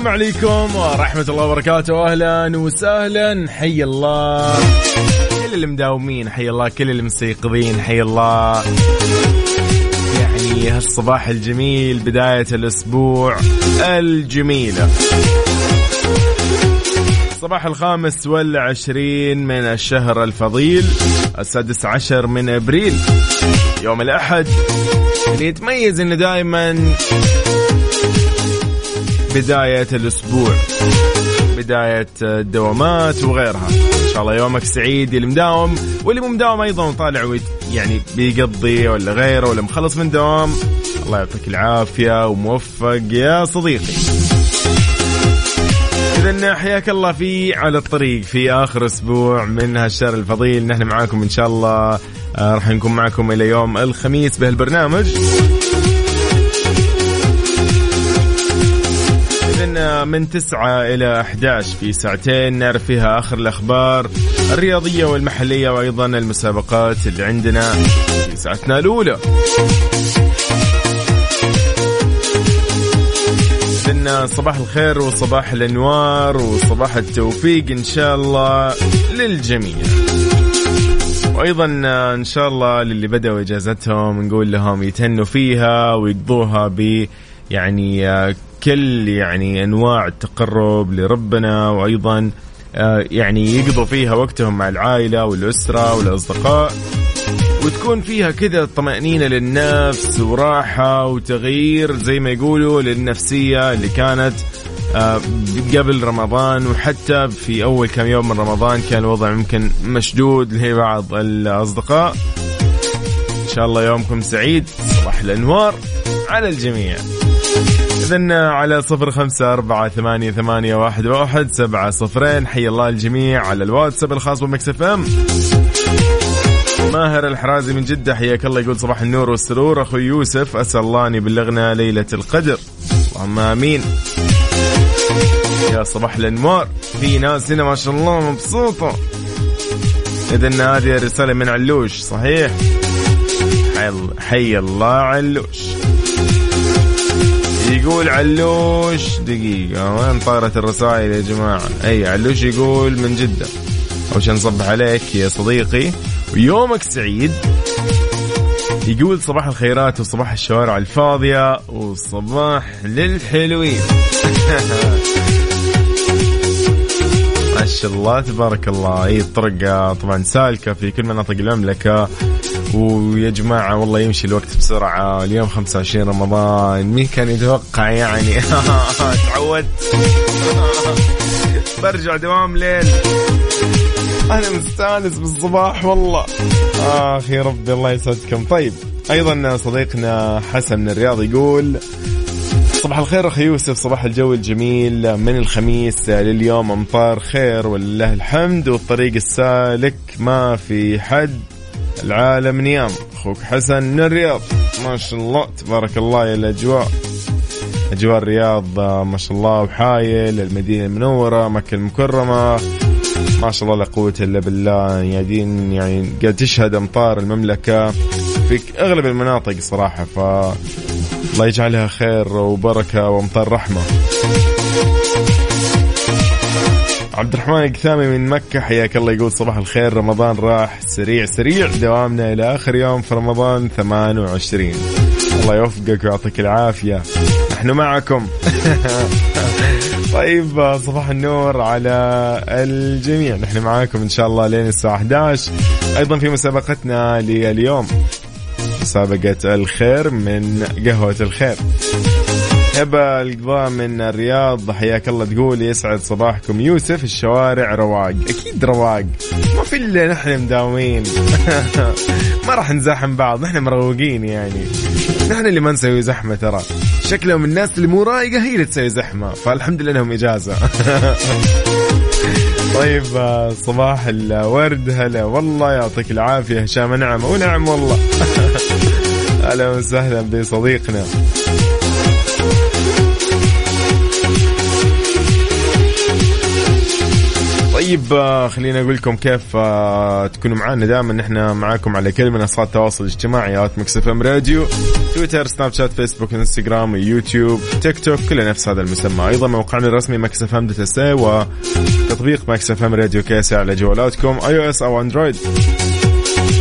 السلام عليكم ورحمة الله وبركاته. أهلا وسهلا. حي الله. كل اللي مداومين حي الله. كل اللي مستيقظين حي الله. يعني هالصباح الجميل بداية الأسبوع الجميلة الصباح الخامس والعشرين من الشهر الفضيل السادس عشر من أبريل. يوم الأحد. اللي يتميز إنه دائما بداية الأسبوع. بداية الدوامات وغيرها. إن شاء الله يومك سعيد اللي مداوم. واللي مو مداوم أيضا طالع يعني بيقضي ولا غيره ولا مخلص من دوام. الله يعطيك العافية وموفق يا صديقي. إذا حياك الله في على الطريق في آخر أسبوع من هالشهر الفضيل. نحن معاكم إن شاء الله. آه، راح نكون معكم إلى يوم الخميس بهالبرنامج. من 9 إلى 11 في ساعتين نعرف فيها آخر الأخبار الرياضية والمحلية وأيضا المسابقات اللي عندنا في ساعتنا الأولى. إذن صباح الخير وصباح الأنوار وصباح التوفيق إن شاء الله للجميع. وأيضا إن شاء الله للي بدأوا إجازتهم نقول لهم يتهنوا فيها ويقضوها ب يعني كل يعني أنواع التقرب لربنا وأيضا آه، يعني يقضوا فيها وقتهم مع العائلة والأسرة والأصدقاء وتكون فيها كذا طمأنينة للنفس وراحة وتغيير زي ما يقولوا للنفسية اللي كانت آه، قبل رمضان وحتى في أول كم يوم من رمضان كان الوضع ممكن مشدود لبعض الأصدقاء. إن شاء الله يومكم سعيد صباح الأنوار على الجميع. إذن على صفر خمسة أربعة ثمانية, ثمانية واحد, واحد سبعة صفرين. حي الله الجميع على الواتساب الخاص بمكسف أم. ماهر الحرازي من جدة حياك الله يقول صباح النور والسرور. أخوي يوسف أسأل الله أن يبلغنا ليلة القدر. اللهم آمين. يا صباح الأنوار. في ناس هنا ما شاء الله مبسوطة. إذن هذه رسالة من علوش صحيح؟ حي الله علوش. يقول علوش دقيقة وين طارت الرسائل يا جماعة؟ أي علوش يقول من جدة. أول شيء نصبح عليك يا صديقي. ويومك سعيد. يقول صباح الخيرات وصباح الشوارع الفاضية وصباح للحلوين. ما شاء الله تبارك الله. اي الطرق طبعا سالكة في كل مناطق المملكة. ويا جماعة والله يمشي الوقت بسرعة. اليوم 25 رمضان. مين كان يتوقع يعني؟ تعودت. برجع دوام ليل. أنا مستأنس بالصباح والله. اخ يا ربي الله يسعدكم. طيب أيضا صديقنا حسن من الرياض يقول صباح الخير أخي يوسف صباح الجو الجميل من الخميس لليوم. أمطار خير ولله الحمد والطريق السالك ما في حد. العالم نيام. أخوك حسن من الرياض. ما شاء الله تبارك الله يا الأجواء. أجواء الرياض ما شاء الله وحايل. المدينة المنورة مكة المكرمة. ما شاء الله لا قوة إلا بالله. قاعدين يعني قاعد تشهد أمطار المملكة. في أغلب المناطق صراحة ف الله يجعلها خير وبركة وأمطار رحمة. عبد الرحمن القثامي من مكة حياك الله يقول صباح الخير رمضان راح سريع سريع دوامنا إلى آخر يوم في رمضان 28 الله يوفقك ويعطيك العافية. نحن معكم. طيب صباح النور على الجميع. نحن معاكم إن شاء الله لين الساعة 11 أيضا في مسابقتنا لليوم مسابقة الخير من قهوة الخير. هبة القضاء من الرياض. حياك الله تقول يسعد صباحكم. يوسف الشوارع رواق. أكيد رواق. ما في إلا نحن مداومين. ما راح نزاحم بعض. نحن مروقين يعني. نحن اللي ما نسوي زحمة ترى. شكلهم الناس اللي مو رايقه هي اللي تسوي زحمة. فالحمد لله إنهم إجازة. طيب صباح الورد. هلا والله يعطيك العافية. هشام نعم ونعم والله. أهلا وسهلا بصديقنا. طيب آه، خلينا أقول لكم كيف آه، تكونوا معنا دائما نحن معاكم على كل منصات التواصل الاجتماعي at Mix FM Radio تويتر سناب شات فيسبوك إنستغرام يوتيوب تيك توك كلها نفس هذا المسمى. أيضا موقعنا الرسمي Mix FM dot وتطبيق Mix FM Radio كيسي على جوالاتكم iOS أو أندرويد.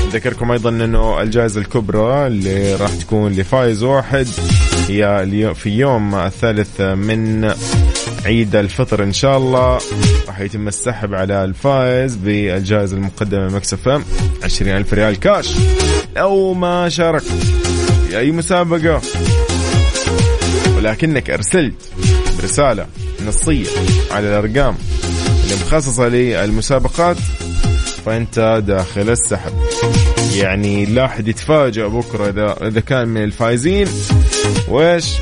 نذكركم أيضا إنه الجائزة الكبرى اللي راح تكون لفايز واحد هي في يوم الثالث من عيد الفطر إن شاء الله. راح يتم السحب على الفائز بالجائزة المقدمة من Mix FM 20 ألف ريال كاش. لو ما شاركت في أي مسابقة. ولكنك أرسلت برسالة نصية على الأرقام اللي مخصصة للمسابقات فأنت داخل السحب. يعني لا أحد يتفاجأ بكرة إذا إذا كان من الفايزين. وإيش؟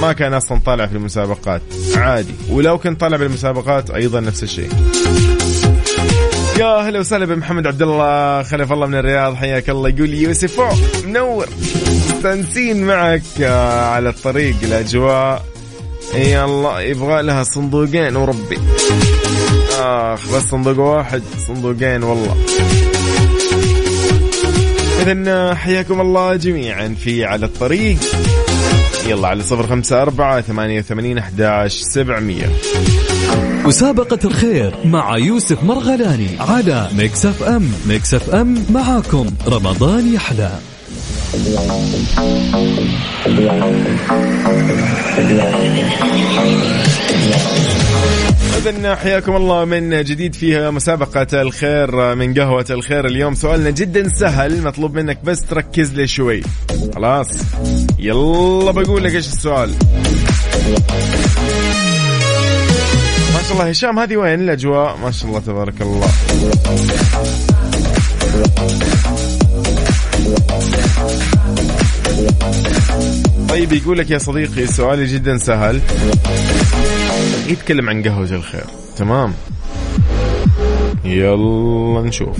ما كان أصلا طالع في المسابقات. عادي. ولو كنت طالع بالمسابقات أيضا نفس الشيء. يا هلا وسهلا بمحمد عبد الله. خلف الله من الرياض. حياك الله. يقول يوسف منور. مستانسين معك آه، على الطريق الأجواء. الله يبغى لها صندوقين وربي. آخ بس صندوق واحد صندوقين والله. اذا حياكم الله جميعا في على الطريق. يلا على صفر خمسة أربعة ثمانية وثمانين أحداش سبعمية. مسابقة الخير مع يوسف مرغلاني على Mix FM. Mix FM معاكم. رمضان يحلى. إذا حياكم الله من جديد فيها مسابقة الخير من قهوة الخير اليوم. سؤالنا جدا سهل مطلوب منك بس تركز لي شوي. خلاص. يلا بقول لك إيش السؤال. ما شاء الله هشام هذه وين الأجواء؟ ما شاء الله تبارك الله. طيب يقول لك يا صديقي سؤالي جدا سهل. يتكلم عن قهوة الخير. تمام. يلا نشوف.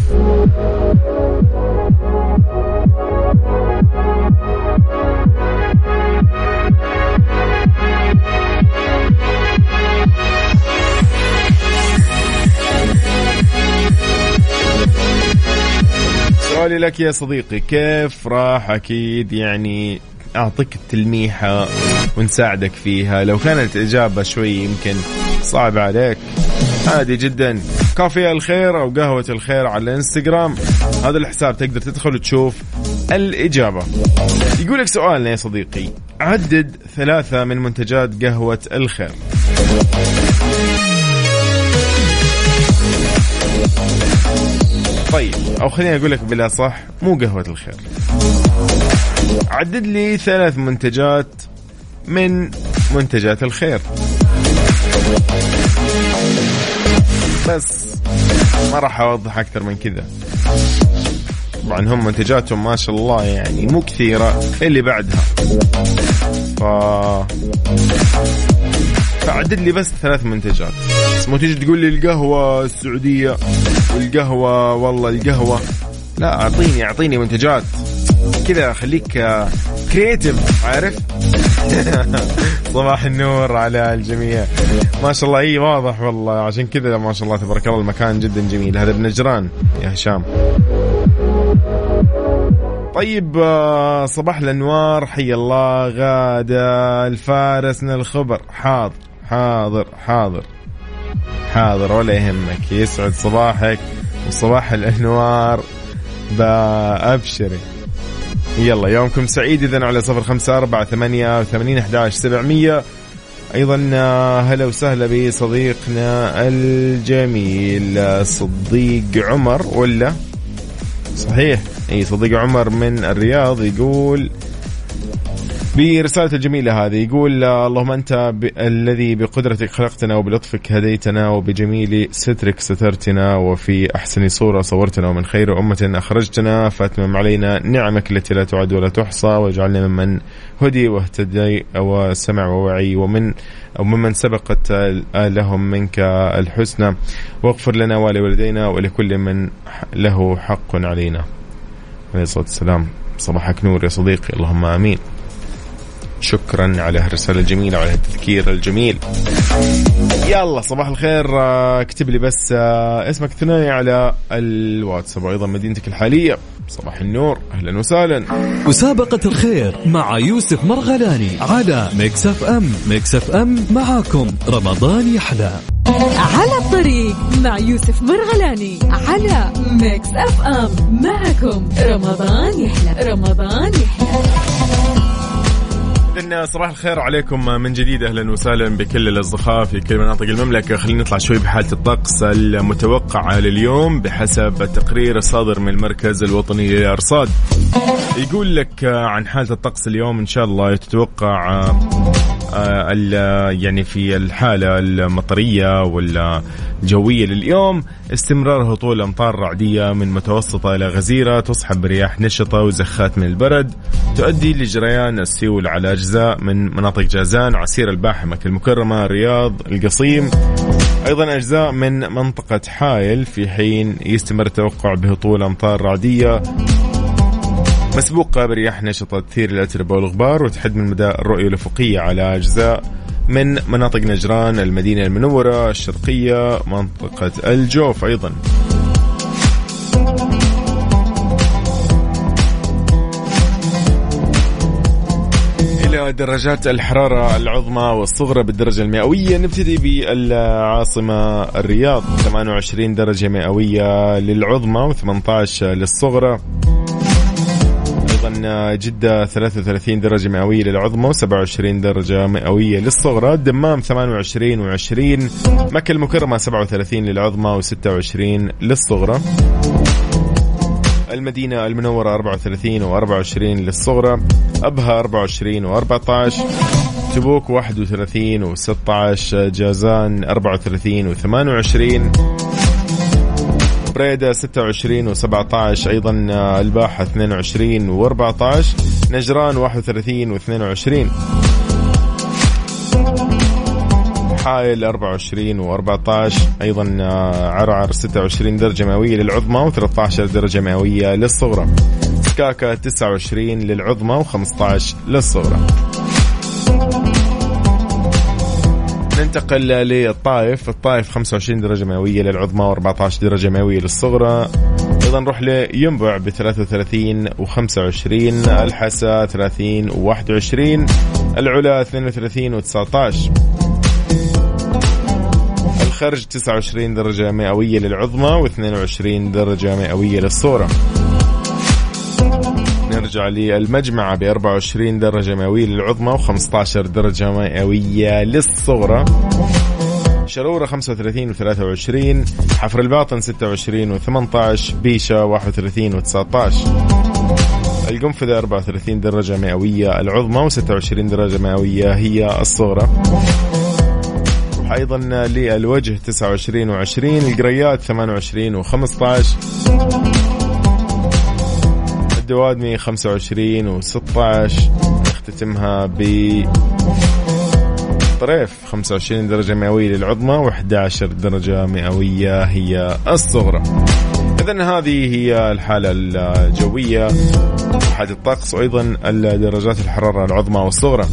سؤالي لك يا صديقي كيف راح أكيد يعني أعطيك التلميحة ونساعدك فيها. لو كانت إجابة شوي يمكن صعبة عليك. عادي جدا. كافية الخير أو قهوة الخير على الانستغرام هذا الحساب تقدر تدخل وتشوف الإجابة. يقول لك سؤالنا يا صديقي. عدد ثلاثة من منتجات قهوة الخير. طيب. أو خليني أقول لك بلا صح مو قهوة الخير. عدد لي ثلاث منتجات من منتجات الخير. بس ما راح أوضح أكثر من كذا. طبعا هم منتجاتهم ما شاء الله يعني مو كثيرة اللي بعدها. ف فعدد لي بس ثلاث منتجات. بس مو تيجي تقول لي القهوة السعودية والقهوة والله القهوة. لا أعطيني أعطيني منتجات. كذا خليك كرييتيف عارف؟ صباح النور على الجميع. ما شاء الله إي واضح والله. عشان كذا ما شاء الله تبارك الله المكان جدا جميل. هذا بنجران يا هشام. طيب آه، صباح الأنوار. حي الله غادة الفارس من الخبر. حاضر. حاضر حاضر. حاضر ولا يهمك. يسعد صباحك وصباح الأنوار. بابشري يلا يومكم سعيد. اذا على صفر خمسة أربعة ثمانية وثمانين أحداش سبعمية. أيضا آه، هلا وسهلا بصديقنا الجميل صديق عمر ولا؟ صحيح. أي صديق عمر من الرياض يقول برسالته الجميلة هذه يقول اللهم أنت ب... الذي بقدرتك خلقتنا وبلطفك هديتنا وبجميل سترك سترتنا وفي أحسن صورة صورتنا ومن خير أمة أخرجتنا فأتمم علينا نعمك التي لا تعد ولا تحصى واجعلنا ممن هدي واهتدي وسمع ووعي ومن أو ممن سبقت لهم منك الحسنى. واغفر لنا ولوالدينا ولكل من له حق علينا. عليه الصلاة والسلام. صباحك نور يا صديقي. اللهم آمين. شكرا على هالرسالة الجميلة وعلى التذكير الجميل. يلا صباح الخير. آه، اكتب لي بس آه، اسمك الثنائي على الواتساب وأيضا مدينتك الحالية. صباح النور. أهلا وسهلا. مسابقة الخير مع يوسف مرغلاني على Mix FM Mix FM معاكم. رمضان يحلى. على الطريق مع يوسف مرغلاني على Mix FM معكم. رمضان يحلى. رمضان يحلى. إذن صباح الخير عليكم من جديد أهلا وسهلا بكل الأصدقاء في كل مناطق المملكة. خلينا نطلع شوي بحالة الطقس المتوقعه لليوم بحسب التقرير الصادر من المركز الوطني للارصاد يقول لك عن حالة الطقس اليوم إن شاء الله تتوقع يعني في الحالة المطرية والجوية لليوم استمرار هطول أمطار رعدية من متوسطة إلى غزيرة تصحب برياح نشطة وزخات من البرد تؤدي لجريان السيول على أجزاء من مناطق جازان عسير الباحة مكة المكرمة الرياض القصيم. أيضا أجزاء من منطقة حائل في حين يستمر التوقع بهطول أمطار رعدية. مسبوقة برياح نشطة تثير الأتربة والغبار وتحد من مدى الرؤية الأفقية على أجزاء من مناطق نجران المدينة المنورة الشرقية منطقة الجوف أيضا. إلى درجات الحرارة العظمى والصغرى بالدرجة المئوية نبتدي بالعاصمة الرياض. 28 درجة مئوية للعظمى و18 للصغرى. أيضا جدة 33 درجة مئوية للعظمى و27 درجة مئوية للصغرى الدمام 28 و20 مكة المكرمة 37 للعظمى و26 للصغرى. المدينة المنورة 34 و24 للصغرى أبها 24 و14 تبوك 31 و16 جازان 34 و28 بريدة 26 و17 أيضا آه، الباحة 22 و14 نجران 31 و22 حائل 24 و14 أيضا آه، عرعر 26 درجة مئوية للعظمى و13 درجة مئوية للصغرى. سكاكا 29 للعظمى و15 للصغرى. ننتقل للطائف الطائف 25 درجة مئوية للعظمى و14 درجة مئوية للصغرى. أيضا نروح لينبع ب 33 و25 الحسا 30 و21 العلا 32 و19 الخرج 29 درجة مئوية للعظمى و22 درجة مئوية للصورة نرجع للمجمعة ب 24 درجة مئوية للعظمى و15 درجة مئوية للصغرى. شرورة 35 و 23 حفر الباطن 26 و 18 بيشة 31 و 19 القنفذة 34 درجة مئوية العظمى و26 درجة مئوية هي الصغرى. أيضا للوجه 29 و20 القريات 28 و15 الدوادمي 25 و16 نختتمها ب طريف 25 درجة مئوية للعظمى و11 درجة مئوية هي الصغرى. إذا هذه هي الحالة الجوية. حالة الطقس وأيضا درجات الحرارة العظمى والصغرى.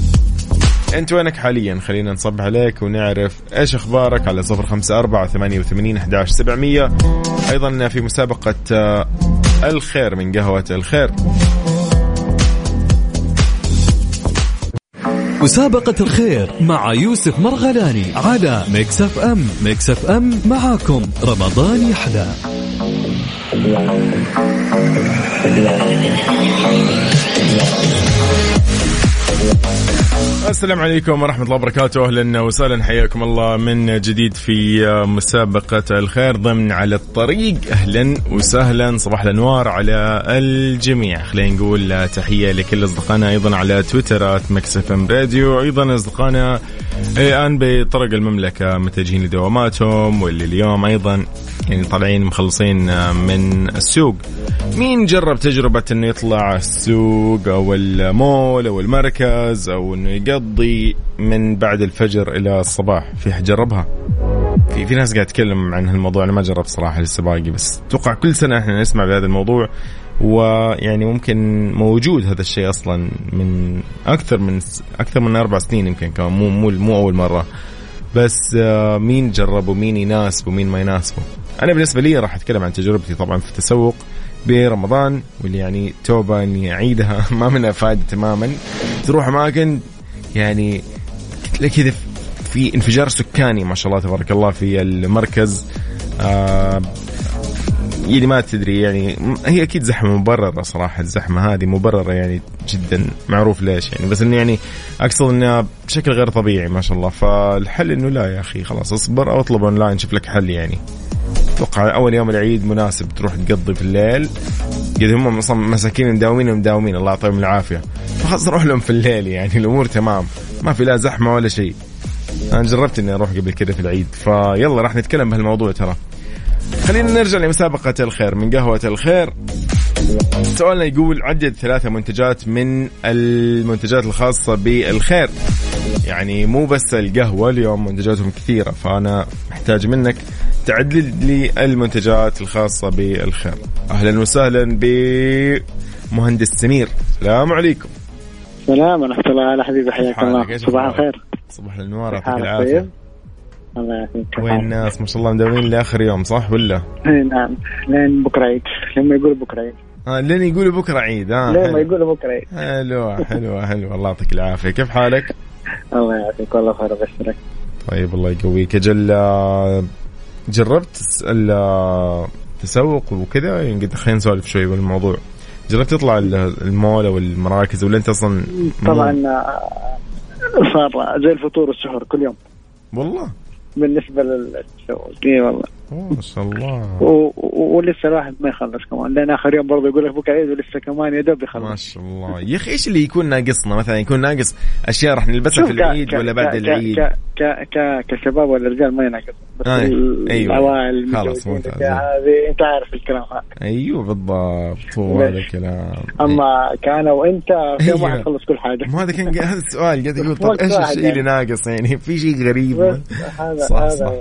أنت وينك حاليا؟ خلينا نصبح عليك ونعرف إيش أخبارك على صفر خمسة أربعة ثمانية وثمانين أحداش سبعمية. أيضا في مسابقة الخير من قهوة الخير. مسابقة الخير مع يوسف مرغلاني على Mix FM Mix FM معاكم. رمضان يحلى. السلام عليكم ورحمة الله وبركاته. أهلا وسهلا. حياكم الله من جديد في مسابقة الخير ضمن على الطريق. أهلا وسهلا. صباح الأنوار على الجميع. خلينا نقول تحية لكل أصدقائنا. أيضا على Twitter at Mix FM Radio. أيضا أصدقائنا الآن بطرق المملكة متجهين لدواماتهم. واللي اليوم أيضا يعني طالعين مخلصين من السوق. مين جرب تجربة إنه يطلع السوق أو المول أو المركز؟ أو إنه يقضي من بعد الفجر إلى الصباح في جربها في في ناس قاعد تتكلم عن هالموضوع أنا ما جربت صراحة لسه باقي بس أتوقع كل سنة إحنا نسمع بهذا الموضوع ويعني ممكن موجود هذا الشيء أصلا من أكثر من أكثر من أربع سنين يمكن كمان مو مو مو أول مرة. بس آه، مين جرب ومين يناسب ومين ما يناسبه أنا بالنسبة لي راح أتكلم عن تجربتي طبعا في التسوق. برمضان واللي يعني توبة إني أعيدها. ما منها فائده تماما. تروح أماكن يعني كذا في انفجار سكاني ما شاء الله تبارك الله في المركز. آه يعني ما تدري يعني هي أكيد زحمة مبررة صراحة الزحمة هذه مبررة يعني جدا معروف ليش يعني بس إنه يعني أقصد انها بشكل غير طبيعي ما شاء الله. فالحل إنه لا يا أخي خلاص اصبر أو أطلب أونلاين شوف لك حل يعني. أتوقع أول يوم العيد مناسب تروح تقضي في الليل. قد هم أصلا مساكين مداومين ومداومين الله يعطيهم العافية. فخلاص روح لهم في الليل يعني الأمور تمام. ما في لا زحمة ولا شيء. أنا جربت إني أروح قبل كذا في العيد فيلا راح نتكلم بهالموضوع ترى. خلينا نرجع لمسابقة الخير. من قهوة الخير سؤالنا يقول عدد ثلاثة منتجات من المنتجات الخاصة بالخير. يعني مو بس القهوة اليوم منتجاتهم كثيرة فأنا محتاج منك تعدل لي المنتجات الخاصة بالخير. أهلا وسهلا بمهندس سمير. السلام عليكم. السلام ورحمة الله على حبيبي حياك الله. صباح الخير. صباح النوار يعطيك العافية. الله يعافيك وين الناس؟ ما شاء الله مداومين لآخر يوم صح ولا؟ إي نعم. لين بكرة عيد. لما يقولوا بكرة عيد. آه لين يقولوا بكرة عيد آه لين ما يقولوا بكرة عيد. حلوة حلوة حلوة. الله يعطيك العافية. كيف حالك؟ الله يعافيك. والله خير ابشرك طيب الله يقويك. أجل آه، جربت التسوق وكذا؟ يعني خلينا نسولف شوي بالموضوع. جربت تطلع المول أو المراكز ولا أنت أصلا طبعا آه، صار زي الفطور والسحور كل يوم. والله؟ بالنسبة للتسوق اي والله. ما شاء الله. ولسه الواحد ما يخلص كمان. لين آخر يوم برضه يقول لك بكرة عيد ولسه كمان يا دوب يخلص. ما شاء الله. يا أخي إيش اللي يكون ناقصنا؟ مثلا يكون ناقص أشياء راح نلبسها في العيد ولا بعد العيد؟ ك ك ك كشباب ولا رجال ما ينقص بس آه. أيوه. العوائل خلاص ممتاز. هذه أنت عارف الكلام هذا. أيوه بالضبط. هو هذا الكلام. أما كان وانت في يوم واحد تخلص كل حاجة. ما هذا كان هذا السؤال. قاعد يقول طب إيش الشيء اللي ناقص يعني؟ في شيء غريب؟ صح صح.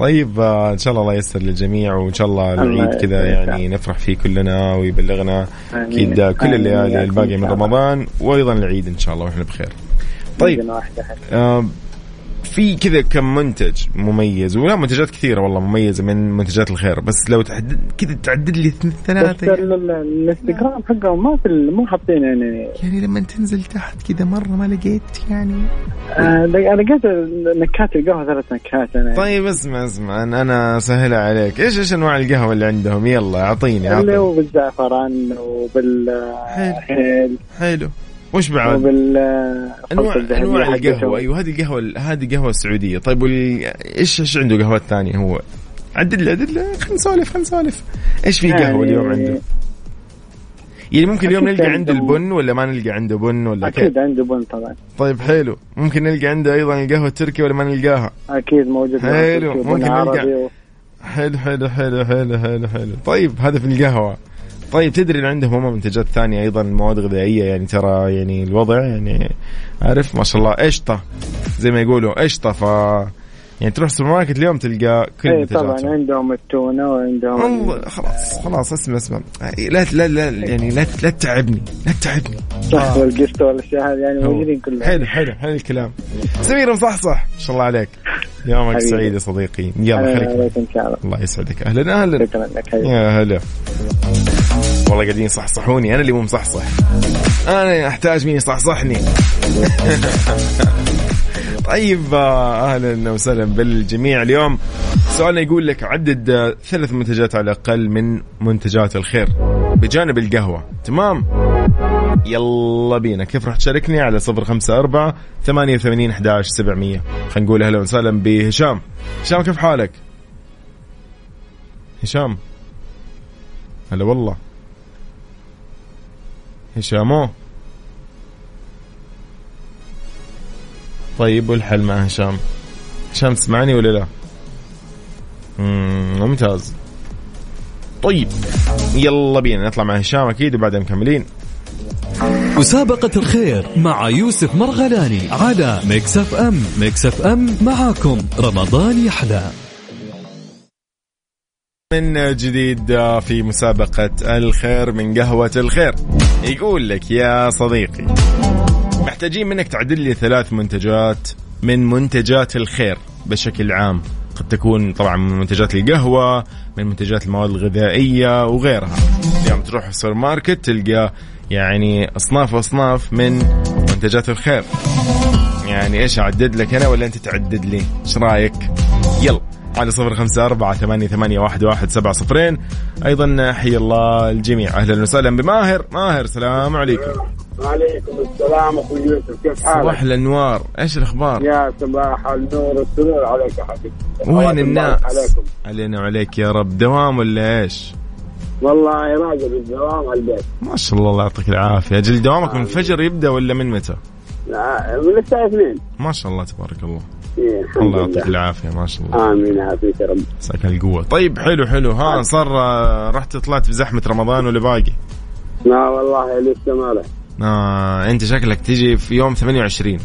طيب آه، إن شاء الله الله ييسر للجميع وإن شاء الله العيد كذا يعني نفرح فيه كلنا ويبلغنا أكيد كل الليالي الباقيه من رمضان وأيضا العيد إن شاء الله وإحنا بخير. طيب في كذا كم منتج مميز ولا منتجات كثيرة والله مميزة من منتجات الخير بس لو تحدد كذا تعدد لي ثلاثة بس الانستغرام حقهم ما في مو حاطين يعني. يعني لما تنزل تحت كذا مرة ما لقيت يعني. آه أنا لقيت نكات القهوة ثلاث نكات أنا. طيب اسمع اسمع أنا اسهلها عليك. إيش إيش أنواع القهوة اللي عندهم؟ يلا أعطيني اللي هو بالزعفران وبال حلو. حلو. وش بعد؟ وبال انواع أنواع القهوة. أيوه هذه القهوه هذه قهوة السعودية. طيب وال... إيش إيش عنده قهوات ثانية هو؟ عدل لي عدل لي خلينا نسولف خلينا نسولف. إيش في قهوة يعني... اليوم عنده؟ يعني ممكن اليوم نلقى عنده البن ولا ما نلقى عنده بن ولا أكيد؟ عنده بن طبعا. طيب حلو. ممكن نلقى عنده أيضا القهوة التركي ولا ما نلقاها؟ أكيد موجود حلو. ممكن نلقى و... حلو حلو حلو حلو حلو حلو. طيب هذا في القهوة. طيب تدري إن عندهم هم منتجات ثانية أيضا مواد غذائية يعني ترى يعني الوضع يعني عارف ما شاء الله قشطة. زي ما يقولوا قشطة. ف يعني تروح السوبر ماركت اليوم تلقى كل إيه طبعا عندهم التونة وعندهم خلاص خلاص اسمع اسمع. لا لا لا يعني لا لا تتعبني لا تتعبني. صح والقشطه والأشياء هذه يعني موجودين كلهم. حلو حلو حلو الكلام. سمير مصحصح. ما شاء الله عليك. يومك سعيد يا صديقي. يلا خليك. إن شاء الله. الله يسعدك. أهلا أهلا. شكرا لك يا هلا. والله قاعدين يصحصحوني. أنا اللي مو مصحصح. أنا أحتاج مين يصحصحني؟ طيب آه، أهلا وسهلا بالجميع اليوم. سؤالنا يقول لك عدد آه، ثلاث منتجات على الأقل من منتجات الخير. بجانب القهوة. تمام؟ يلا بينا. كيف راح تشاركني؟ على صفر خمسة أربعة ثمانية وثمانين أحداش سبعمية. خلينا نقول أهلا وسهلا بهشام. هشام كيف حالك؟ هشام. هلا والله. هشامو. طيب والحل مع هشام. هشام تسمعني ولا لا؟ مم، ممتاز. طيب يلا بينا نطلع مع هشام أكيد وبعدين مكملين. مسابقة الخير مع يوسف مرغلاني على Mix FM. Mix F M معاكم رمضان يحلى. من جديد في مسابقة الخير من قهوة الخير. يقول لك يا صديقي محتاجين منك تعدل لي ثلاث منتجات من منتجات الخير بشكل عام. قد تكون طبعا من منتجات القهوة من منتجات المواد الغذائية وغيرها. اليوم تروح السوبر ماركت تلقى يعني أصناف وأصناف من منتجات الخير. يعني إيش أعدد لك أنا ولا أنت تعدد لي؟ إيش رأيك؟ يلا. على صفر خمسة أربعة ثمانية, ثمانية واحد, واحد سبعة صفرين. أيضا حي الله الجميع. أهلا وسهلا بماهر. ماهر سلام عليكم. وعليكم السلام أخوي يوسف. كيف حالك؟ صباح الأنوار. إيش الأخبار؟ يا صباح النور والسرور. عليك يا حبيبي. وين الناس. عليكم. علينا وعليك يا رب. دوام ولا إيش؟ والله راجل الدوام على البيت. ما شاء الله الله يعطيك العافية. أجل دوامك من الفجر يبدأ ولا من متى؟ لا، من الساعة 2 ما شاء الله تبارك الله. إيه، الله يعطيك لله. العافية ما شاء الله. آمين يعافيك يا رب. مساك القوة. طيب حلو حلو. ها صار آه، رحت طلعت في زحمة رمضان ولا باقي؟ لا والله لسه ما له آه أنت شكلك تيجي في يوم 28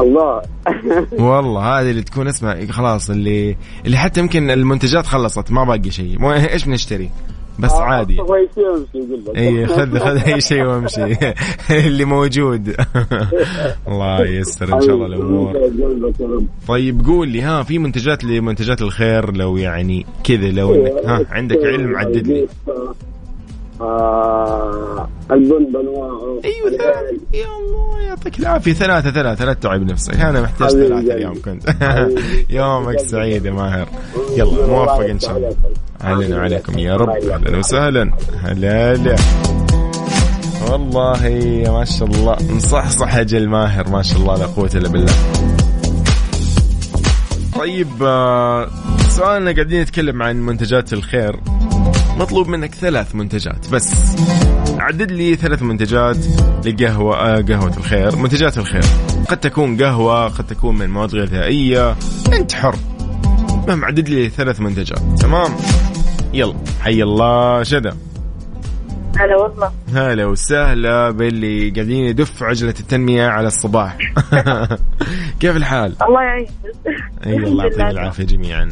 الله. والله هذه اللي تكون اسمها خلاص اللي اللي حتى يمكن المنتجات خلصت ما باقي شيء. إيش بنشتري؟ بس عادي. يقول لك. اي خذ خذ أي شيء وامشي اللي موجود. الله ييسر إن شاء الله الأمور. طيب قول لي ها في منتجات لمنتجات الخير لو يعني كذا لو انك ها عندك علم عدد لي. آه البن أيوه ثلاثة يا الله يعطيك العافية. ثلاثة ثلاثة لا تتعب نفسك. أنا محتاج ثلاثة. اليوم كنت. يومك سعيد يا ماهر. يلا موفق إن شاء الله. علينا وعليكم يا رب. أهلا وسهلا. هلا هلا. والله ما شاء الله. مصحصح أجل ماهر. ما شاء الله لا قوة إلا بالله. طيب آه، سؤالنا قاعدين نتكلم عن منتجات الخير. مطلوب منك ثلاث منتجات بس عدد لي ثلاث منتجات لقهوة آه قهوة الخير منتجات الخير. قد تكون قهوة قد تكون من مواد غذائية أنت حر. المهم عدد لي ثلاث منتجات تمام؟ يلا حي الله شذا. هلا والله هلا وسهلا باللي قاعدين يدف عجلة التنمية على الصباح. كيف الحال؟ الله يعين أي الله يعطيك العافية جميعا.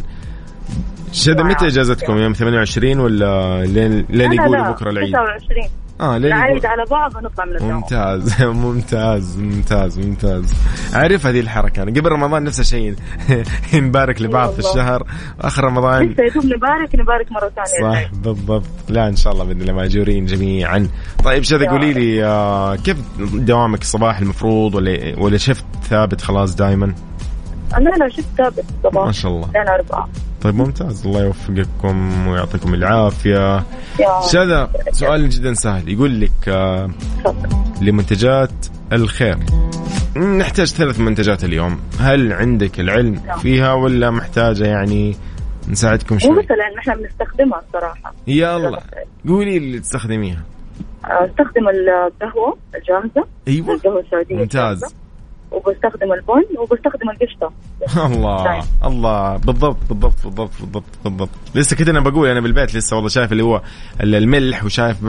شذا متى إجازتكم؟ يوم 28 ولا لين لين يقولوا بكرة العيد؟ 29 آه لين نعيد. على بعض ونطلع من الدوام ممتاز ممتاز ممتاز ممتاز. أعرف هذه الحركة. أنا قبل رمضان نفس الشيء. نبارك لبعض في الشهر. آخر رمضان لسه يدوب نبارك نبارك مرة ثانية صح بالضبط. لا إن شاء الله بإذن الله مأجورين جميعا. طيب شذا قولي. لي آه كيف دوامك الصباح المفروض؟ ولا ولا شفت ثابت خلاص دائما أنا لا شفت ثابت الصباح. ما شاء الله. لين أربعة. طيب ممتاز. الله يوفقكم ويعطيكم العافية. شذا سؤال جدا سهل. يقول لك آه. لمنتجات الخير. نحتاج ثلاث منتجات اليوم. هل عندك العلم نعم. فيها ولا محتاجة يعني نساعدكم شوي؟ مثلا نحن بنستخدمها الصراحة يا الله. قولي اللي تستخدميها. أستخدم القهوة الجاهزة. أيوه. القهوة السعودية ممتاز. الجاهزة. وبستخدم البن وبستخدم القشطة. الله طيب. الله. بالضبط بالضبط بالضبط بالضبط بالضبط. لسه كده أنا بقول أنا بالبيت لسه والله شايف اللي هو الملح وشايف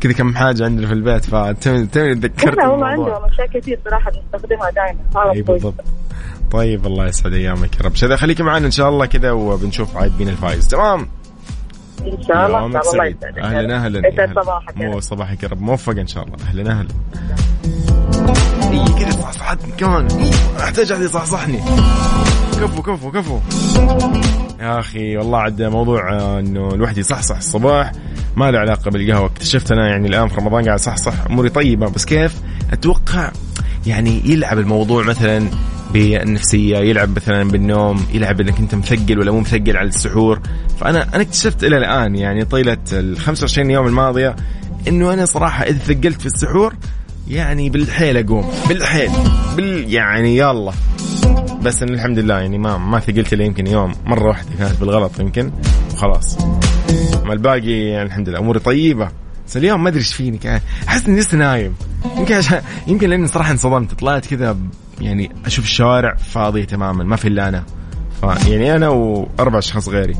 كذا كم حاجة عندنا في البيت توني تذكرت لا والله. عندهم أشياء كثير صراحة بنستخدمها دائما أي بالضبط. طيب الله يسعد أيامك يا رب. شذا خليكي معنا إن شاء الله كذا وبنشوف عاد مين الفايز. تمام؟ إن شاء الله يومك الله سعيد. يسعدك. أهلا أهلا أهلاً. صباحك مو. صباحك يا رب موفق إن شاء الله. أهلا أهلا. كذا صحصحتني. كمان. أحتاج أحد يصحصحني. كفو كفو كفو. يا أخي والله عاد موضوع آه، إنه الواحد يصحصح الصباح. ما له علاقة بالقهوة. اكتشفت أنا يعني الآن في رمضان قاعد صحصح أموري طيبة. بس كيف؟ أتوقع يعني يلعب الموضوع مثلا بالنفسية يلعب مثلا بالنوم يلعب إنك أنت مثقل ولا مو مثقل على السحور. فأنا أنا اكتشفت إلى الآن يعني طيلة ال 25 يوم الماضية إنه أنا صراحة إذا ثقلت في السحور يعني بالحيل أقوم. بالحيل. بال يعني يلا. بس إن الحمد لله يعني ما ما ثقلت إلا يمكن يوم مرة واحدة كانت بالغلط يمكن. وخلاص. ما الباقي يعني الحمد لله. أموري طيبة. بس اليوم ما أدري إيش فيني. أحس إني لسه نايم. يمكن عشان يمكن لأني صراحة انصدمت. طلعت كذا يعني أشوف الشوارع فاضية تماما. ما في إلا أنا. يعني أنا وأربع أشخاص غيري.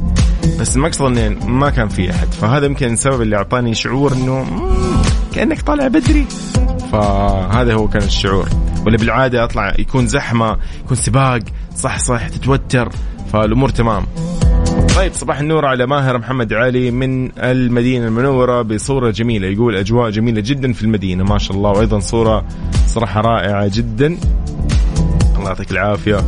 بس المقصد انه ما كان في أحد. فهذا يمكن السبب اللي أعطاني شعور إنه كأنك طالع بدري. فهذا هو كان الشعور. ولا بالعادة اطلع يكون زحمة يكون سباق صح صح تتوتر فالأمور تمام. طيب صباح النور على ماهر محمد علي من المدينة المنورة بصورة جميلة. يقول أجواء جميلة جدا في المدينة ما شاء الله. وأيضا صورة صراحة رائعة جدا. الله يعطيك العافية.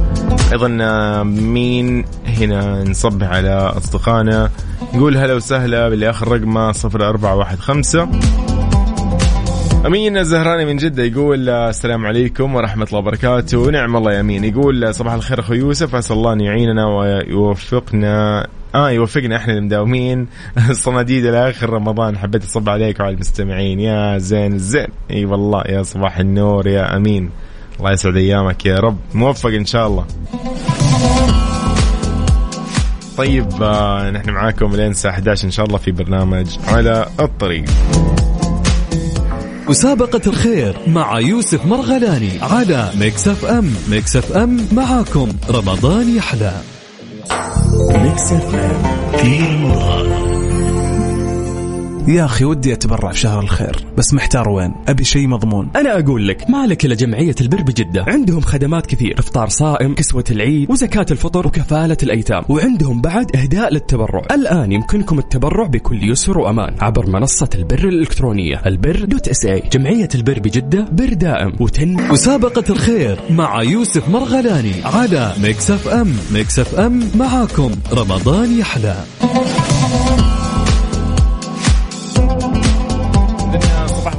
أيضا آه، مين هنا؟ نصبح على أصدقائنا. نقول هلا وسهلا باللي آخر رقمه 0415 أمين الزهراني من جدة يقول السلام عليكم ورحمة الله وبركاته. نعم الله يا أمين. يقول صباح الخير أخو يوسف. أسأل الله أن يعيننا ويوفقنا. آه يوفقنا إحنا المداومين. الصناديد لاخر رمضان. حبيت أصب عليك وعلى المستمعين. يا زين الزين. إي والله يا صباح النور يا أمين. الله يسعد أيامك يا رب. موفق إن شاء الله. طيب آه نحن معاكم لين الساعة 11 إن شاء الله في برنامج على الطريق. مسابقة الخير مع يوسف مرغلاني على Mix F M Mix FM معاكم. رمضان يحلى. Mix FM في رمضان يا أخي ودي أتبرع في شهر الخير بس محتار وين؟ أبي شيء مضمون. أنا أقول لك مالك إلا جمعية البر بجدة. عندهم خدمات كثير إفطار صائم كسوة العيد وزكاة الفطر وكفالة الأيتام. وعندهم بعد إهداء للتبرع. الآن يمكنكم التبرع بكل يسر وأمان. عبر منصة البر الإلكترونية البر dot SA جمعية البر بجدة بر دائم. وتن مسابقة الخير مع يوسف مرغلاني على أم. Mix FM معاكم. رمضان يحلى.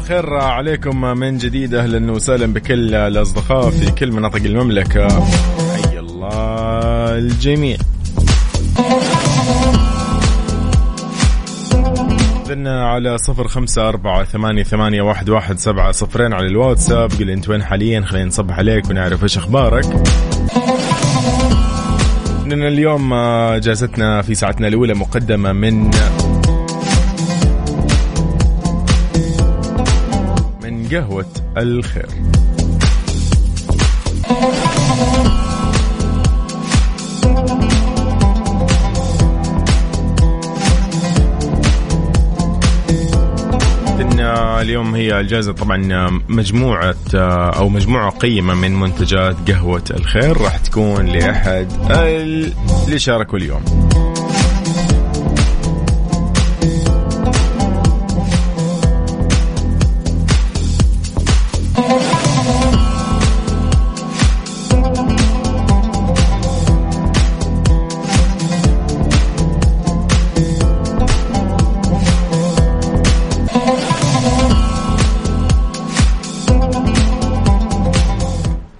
الخير عليكم من جديد. أهلا وسهلا بكل الأصدقاء في كل مناطق المملكة. حي الله الجميع. إذن على صفر خمسة أربعة ثمانية, ثمانية واحد, واحد سبعة صفرين على الواتساب. قل أنت وين حاليا؟ خلينا نصبح عليك ونعرف إيش أخبارك. إننا اليوم جازتنا في ساعتنا الأولى مقدمة من قهوة الخير. اليوم هي الجائزة طبعا مجموعة أو مجموعة قيمة من منتجات قهوة الخير. راح تكون لأحد اللي شاركوا اليوم.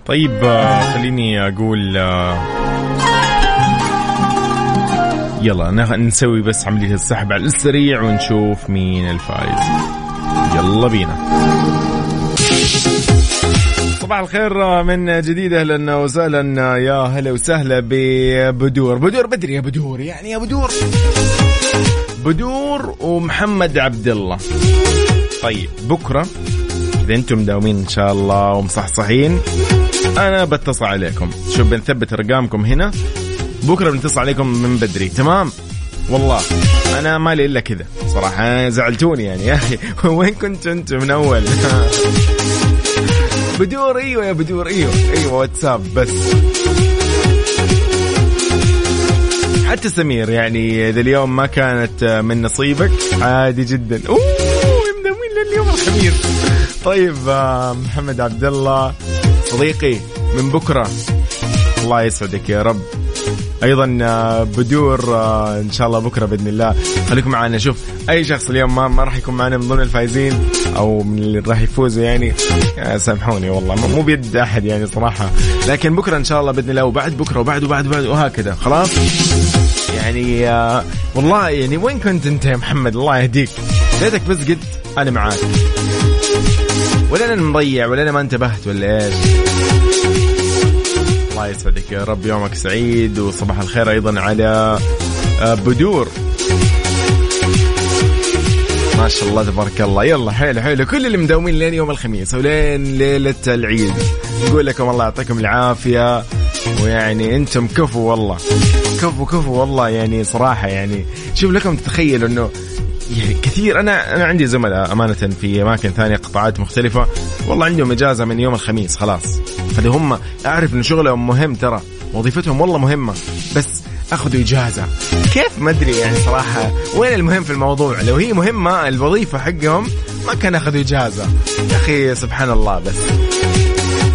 طيب آه، خليني أقول آه، يلا نسوي بس عملية السحب على السريع ونشوف مين الفائز. يلا بينا. صباح الخير آه، من جديد أهلا وسهلا يا هلا وسهلا ببدور. بدور بدري يا بدور يعني يا بدور. بدور ومحمد عبد الله طيب بكرة إذا أنتم داومين إن شاء الله ومصحصحين أنا بتصل عليكم. شوف بنثبت أرقامكم هنا. بكرة بنتصل عليكم من بدري. تمام؟ والله أنا مالي إلا كذا. صراحة زعلتوني يعني. يا أخي وين كنت انت من أول؟ بدور إيوه يا بدور إيوه. إيوه واتساب بس. حتى سمير يعني إذا اليوم ما كانت من نصيبك عادي جدا. أوه مداومين لليوم الخميس. طيب آه، محمد عبد الله صديقي من بكرة. الله يسعدك يا رب. أيضا آه، بدور آه، إن شاء الله بكرة بإذن الله. خليكم معنا. شوف أي شخص اليوم ما, ما راح يكون معنا من ضمن الفايزين أو من اللي راح يفوزوا يعني آه، سامحوني والله. مو- بيد أحد يعني صراحة. لكن بكرة إن شاء الله بإذن الله وبعد بكرة وبعد وبعد وبعد وهكذا. خلاص؟ يعني والله يعني وين كنت أنت يا محمد؟ الله يهديك. ليتك بس قلت أنا معاك. ولا أنا مضيع ولا أنا ما انتبهت ولا إيش؟ الله يسعدك يا رب يومك سعيد وصباح الخير أيضا على آه، بدور. ما شاء الله تبارك الله. يلا حلو حلو كل اللي مداومين لين يوم الخميس ولين ليلة العيد. نقول لكم الله يعطيكم العافية. ويعني أنتم كفو والله. كفو كفو والله. يعني صراحة يعني شوف لكم تتخيلوا إنه كثير. أنا أنا عندي زملاء أمانة في أماكن ثانية قطاعات مختلفة. والله عندهم إجازة من يوم الخميس خلاص. هذا هم أعرف إن شغلهم مهم ترى وظيفتهم والله مهمة بس أخذوا إجازة. كيف؟ ما أدري يعني صراحة وين المهم في الموضوع؟ لو هي مهمة الوظيفة حقهم ما كان أخذوا إجازة. يا أخي سبحان الله بس.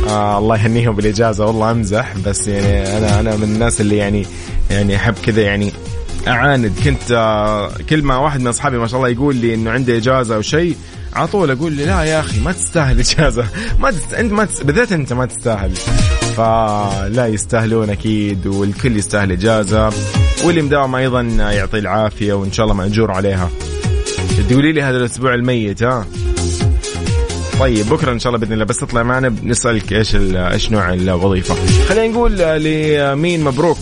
آه الله يهنيهم بالإجازة والله أمزح بس يعني أنا أنا من الناس اللي يعني يعني أحب كذا يعني أعاند. كنت آه كل ما واحد من أصحابي ما شاء الله يقول لي إنه عنده إجازة أو شيء على طول أقول لي لا يا أخي ما تستاهل إجازة. ما تست... أنت ما تست... بالذات أنت ما تستاهل. فلا يستاهلون أكيد والكل يستاهل إجازة واللي مداوم أيضا يعطيه العافية وإن شاء الله مأجور عليها. تقولي لي هذا الأسبوع الميت ها؟ طيب بكرة إن شاء الله بإذن الله. بس تطلع معنا بنسألك إيش إيش نوع الوظيفة؟ خلينا نقول لمين مبروك.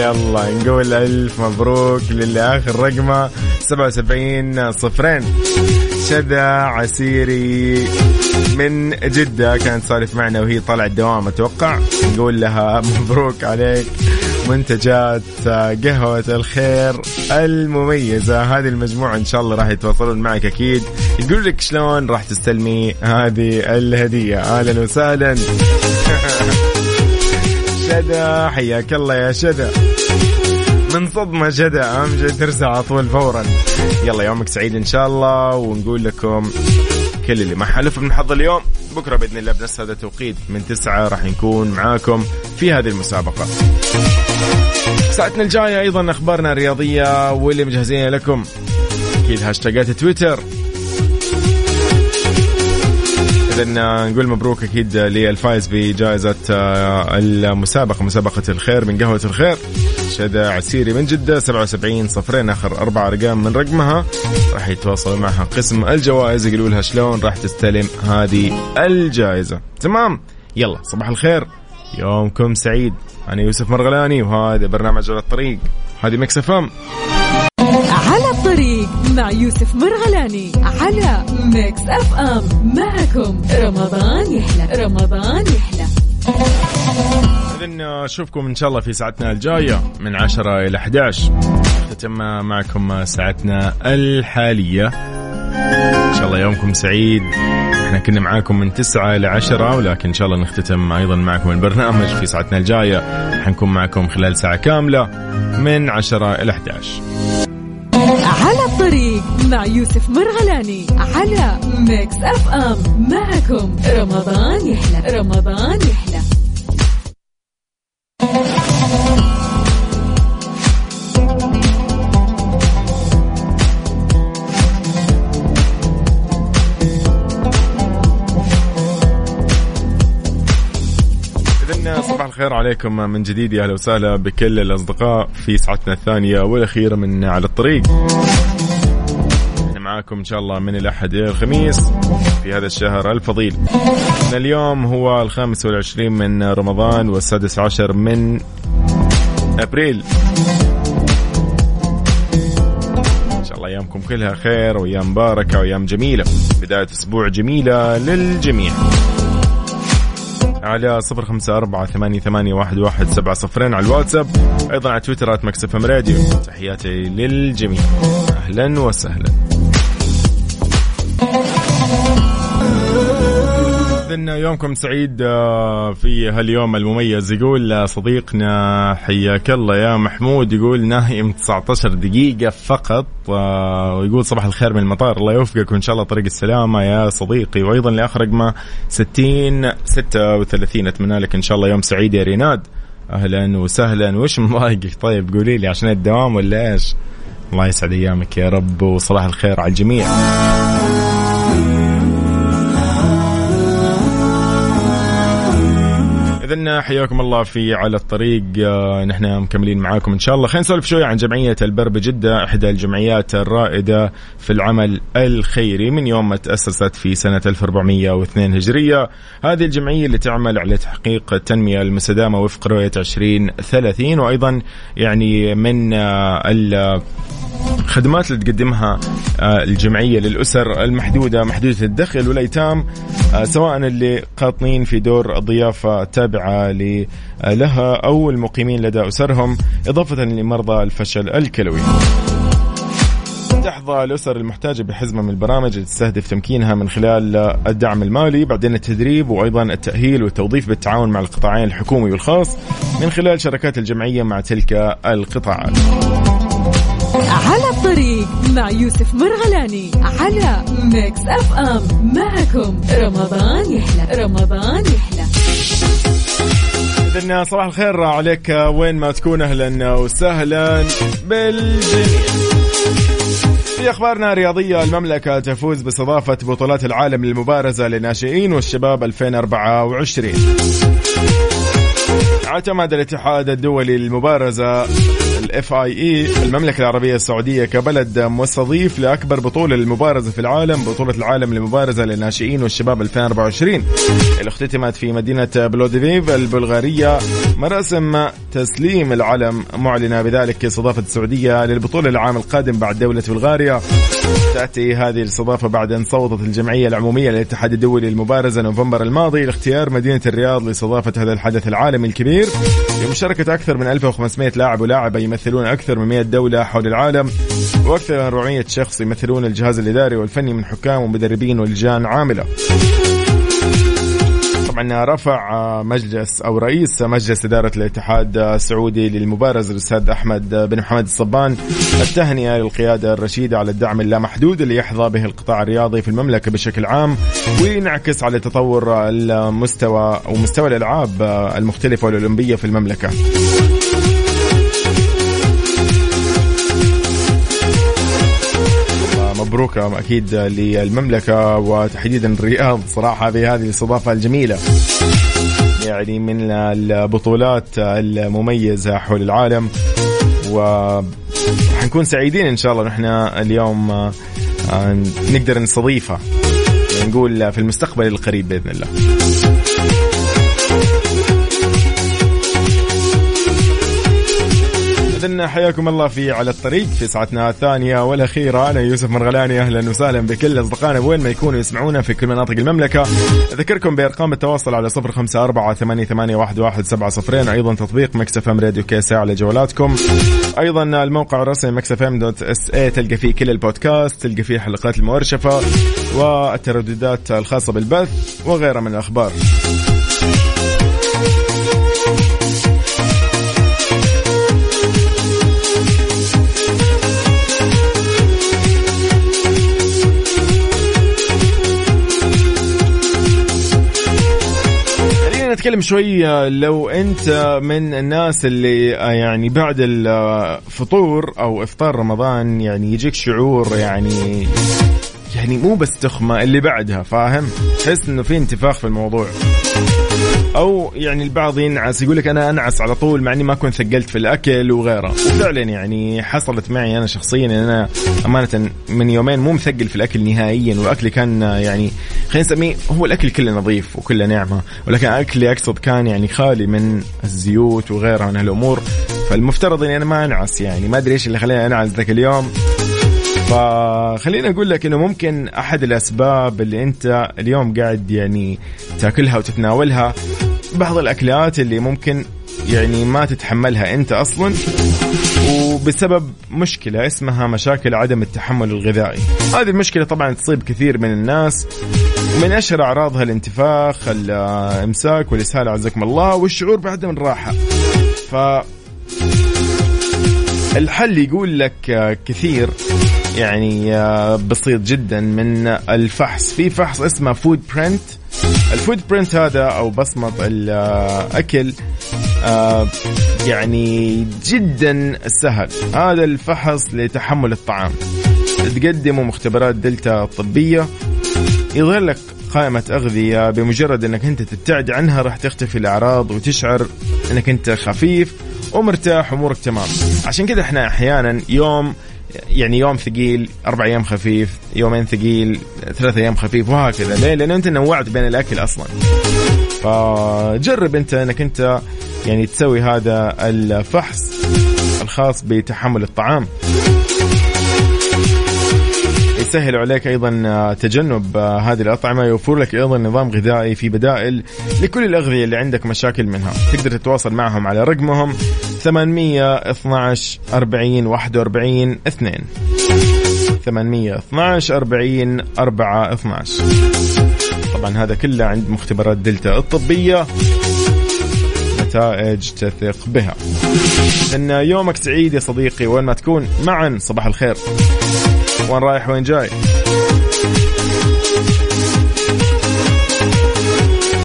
يلا نقول ألف مبروك للي آخر رقمه 77 صفرين. شذا عسيري من جدة كانت تسولف معنا وهي طالعة الدوام أتوقع. نقول لها مبروك عليك منتجات قهوة الخير المميزة. هذه المجموعة إن شاء الله راح يتواصلون معك أكيد. يقول لك شلون راح تستلمي هذه الهدية؟ أهلا وسهلا. شدا حياك الله يا شدا من صدمة شدا أهم شيء ترسل على طول فورا. يلا يومك سعيد إن شاء الله. ونقول لكم كل اللي ما حلف من حظ اليوم. بكرة بإذن الله بنفس هذا التوقيت. من تسعة راح نكون معاكم في هذه المسابقة. ساعتنا الجاية أيضا أخبارنا الرياضية واللي مجهزين لكم. أكيد هاشتاجات تويتر. إذا نقول مبروك أكيد للفائز بجائزة آه، المسابقة مسابقة الخير من قهوة الخير. شذا عسيري من جدة 77 صفرين آخر أربع أرقام من رقمها. راح يتواصلوا معها قسم الجوائز يقولوا لها شلون راح تستلم هذه الجائزة. تمام؟ يلا صباح الخير. يومكم سعيد. أنا يوسف مرغلاني وهذا برنامج على الطريق. هذه Mix FM. على الطريق يوسف مرغلاني على Mix FM معكم رمضان يحلى رمضان يحلى. إذن أشوفكم إن شاء الله في ساعتنا الجاية من 10 إلى 11 نختتم معكم ساعتنا الحالية. إن شاء الله يومكم سعيد. إحنا كنا معاكم من 9 إلى 10 ولكن إن شاء الله نختتم أيضا معكم البرنامج في ساعتنا الجاية. حنكون معكم خلال ساعة كاملة من 10 إلى 11 على الطريق مع يوسف مرغلاني على Mix FM معكم رمضان يحلى. رمضان يحلى. صباح الخير عليكم من جديد يا أهلا وسهلا بكل الأصدقاء في ساعتنا الثانية والأخيرة من على الطريق. معاكم إن شاء الله من الأحد إلى الخميس في هذا الشهر الفضيل. اليوم هو الخامس والعشرين من رمضان والسادس عشر من أبريل. إن شاء الله أيامكم كلها خير وأيام مباركة وأيام جميلة. بداية أسبوع جميلة للجميع. على صفر خمسة أربعة ثمانية, ثمانية واحد, واحد سبعة صفرين على الواتساب. أيضا على تويترات مكسف أم راديو. تحياتي للجميع. أهلا وسهلا. إذن يومكم سعيد آه، في هاليوم المميز. يقول آه، صديقنا حياك الله يا محمود. يقول نايم 19 دقيقة فقط آه، ويقول صباح الخير من المطار. الله يوفقك وإن شاء الله طريق السلامة يا صديقي. وأيضا لآخر رقمه 60 36 أتمنى لك إن شاء الله يوم سعيد يا ريناد. أهلا وسهلا. وش مضايقك طيب قولي لي عشان الدوام ولا إيش؟ الله يسعد أيامك يا رب وصباح الخير على الجميع. إذن حياكم الله في على الطريق. آه، نحن مكملين معاكم إن شاء الله. خلينا نسولف شوية عن جمعية البر بجدة إحدى الجمعيات الرائدة في العمل الخيري من يوم ما تأسست في سنة 1402 هجرية. هذه الجمعية اللي تعمل على تحقيق التنمية المستدامة وفق رؤية 2030 وأيضا يعني من آه، الخدمات اللي تقدمها آه، الجمعية للأسر المحدودة محدودة الدخل والأيتام آه، سواء اللي قاطنين في دور الضيافة التابعة لها أو المقيمين لدى أسرهم إضافة لمرضى الفشل الكلوي. تحظى الأسر المحتاجة بحزمة من البرامج اللي تستهدف تمكينها من خلال الدعم المالي بعدين التدريب وأيضا التأهيل والتوظيف بالتعاون مع القطاعين الحكومي والخاص من خلال شركات الجمعية مع تلك القطاعات. على الطريق مع يوسف مرغلاني على Mix FM. معكم رمضان يحلى رمضان يحلى. إذن صباح الخير. عليك وين ما تكون أهلا وسهلا بالجميع في أخبارنا الرياضية المملكة تفوز باستضافة بطولات العالم للمبارزه للناشئين والشباب 2024 اعتمد الاتحاد الدولي للمبارزة الاف اي اي المملكة العربية السعودية كبلد مستضيف لأكبر بطولة للمبارزة في العالم بطولة العالم للمبارزة للناشئين والشباب 2024 اللي اختتمت في مدينة بلوديفيف البلغارية مراسم تسليم العلم معلنة بذلك استضافه السعودية للبطولة العام القادم بعد دولة بلغاريا. تأتي هذه الاستضافة بعد أن صوتت الجمعية العمومية للاتحاد الدولي للمبارزة نوفمبر الماضي لاختيار مدينة الرياض لاستضافة هذا الحدث العالمي الكبير. بمشاركة أكثر من 1500 لاعب ولاعبة يمثلون أكثر من 100 دولة حول العالم وأكثر من 400 شخص يمثلون الجهاز الإداري والفني من حكام ومدربين ولجان عاملة. طبعا رفع مجلس أو رئيس مجلس إدارة الاتحاد السعودي للمبارزه الأستاذ أحمد بن محمد الصبان التهنئة للقيادة الرشيدة على الدعم اللامحدود اللي يحظى به القطاع الرياضي في المملكة بشكل عام وينعكس على تطور المستوى أو مستوى الألعاب المختلفة والأولمبية في المملكة. مبروك أكيد للمملكة وتحديدا الرياض صراحة بهذه الاستضافة الجميلة. يعني من البطولات المميزة حول العالم و حنكون سعيدين إن شاء الله نحن اليوم آه، نقدر نستضيفها نقول في المستقبل القريب بإذن الله. إذن حياكم الله في على الطريق في ساعتنا الثانية والأخيرة. أنا يوسف مرغلاني أهلا وسهلا بكل أصدقائنا. وين ما يكونوا يسمعونا في كل مناطق المملكة. أذكركم بأرقام التواصل على صفر خمسة أربعة ثمانية, ثمانية واحد, واحد سبعة صفرين. أيضا تطبيق Mix FM Radio KSA على جوالاتكم. أيضا الموقع الرسمي Mix FM dot SA تلقى فيه كل البودكاست تلقى فيه الحلقات المؤرشفة والترددات الخاصة بالبث وغيرها من الأخبار. نتكلم شوي لو أنت من الناس اللي يعني بعد الفطور أو إفطار رمضان يعني يجيك شعور يعني يعني مو بس تخمة اللي بعدها فاهم؟ تحس إنه في انتفاخ في الموضوع. أو يعني البعض ينعس يقول لك أنا أنعس على طول مع إني ما كنت ثقلت في الأكل وغيره. وفعلا يعني حصلت معي أنا شخصيا إن أنا أمانة من يومين مو مثقل في الأكل نهائيا واكلي كان يعني خلينا نسميه هو الأكل كله نظيف وكله نعمة ولكن أكلي أقصد كان يعني خالي من الزيوت وغيرها من هالأمور. فالمفترض إني أنا ما أنعس يعني ما أدري إيش اللي خلاني أنعس ذاك اليوم. فخليني أقول لك إنه ممكن أحد الأسباب اللي أنت اليوم قاعد يعني تاكلها وتتناولها بعض الأكلات اللي ممكن يعني ما تتحملها أنت أصلا وبسبب مشكلة اسمها مشاكل عدم التحمل الغذائي. هذه المشكلة طبعا تصيب كثير من الناس من أشهر أعراضها الانتفاخ الإمساك والإسهال عزكم الله والشعور بعدم الراحة. ف الحل يقول لك كثير يعني بسيط جدا من الفحص. في فحص اسمه food print ال food print هذا أو بصمة الأكل آه، يعني جدا سهل. هذا الفحص لتحمل الطعام. تقدموا مختبرات دلتا الطبية. يظهر لك قائمة أغذية. بمجرد أنك أنت تبتعد عنها راح تختفي الأعراض وتشعر أنك أنت خفيف ومرتاح أمورك تمام. عشان كذا إحنا أحيانا يوم يعني يوم ثقيل أربع أيام خفيف يومين ثقيل ثلاثة أيام خفيف وهكذا. ليه؟ لأن أنت نوعت بين الأكل أصلا. فجرب أنت أنك أنت يعني تسوي هذا الفحص الخاص بتحمل الطعام. يسهل عليك أيضا تجنب هذه الأطعمة. يوفر لك أيضا نظام غذائي في بدائل لكل الأغذية اللي عندك مشاكل منها. تقدر تتواصل معهم على رقمهم 812 40 41 2 812 40 4 12 طبعا هذا كله عند مختبرات دلتا الطبية. نتائج تثق بها. إن يومك سعيد يا صديقي. وين ما تكون معا صباح الخير. وين رايح وين جاي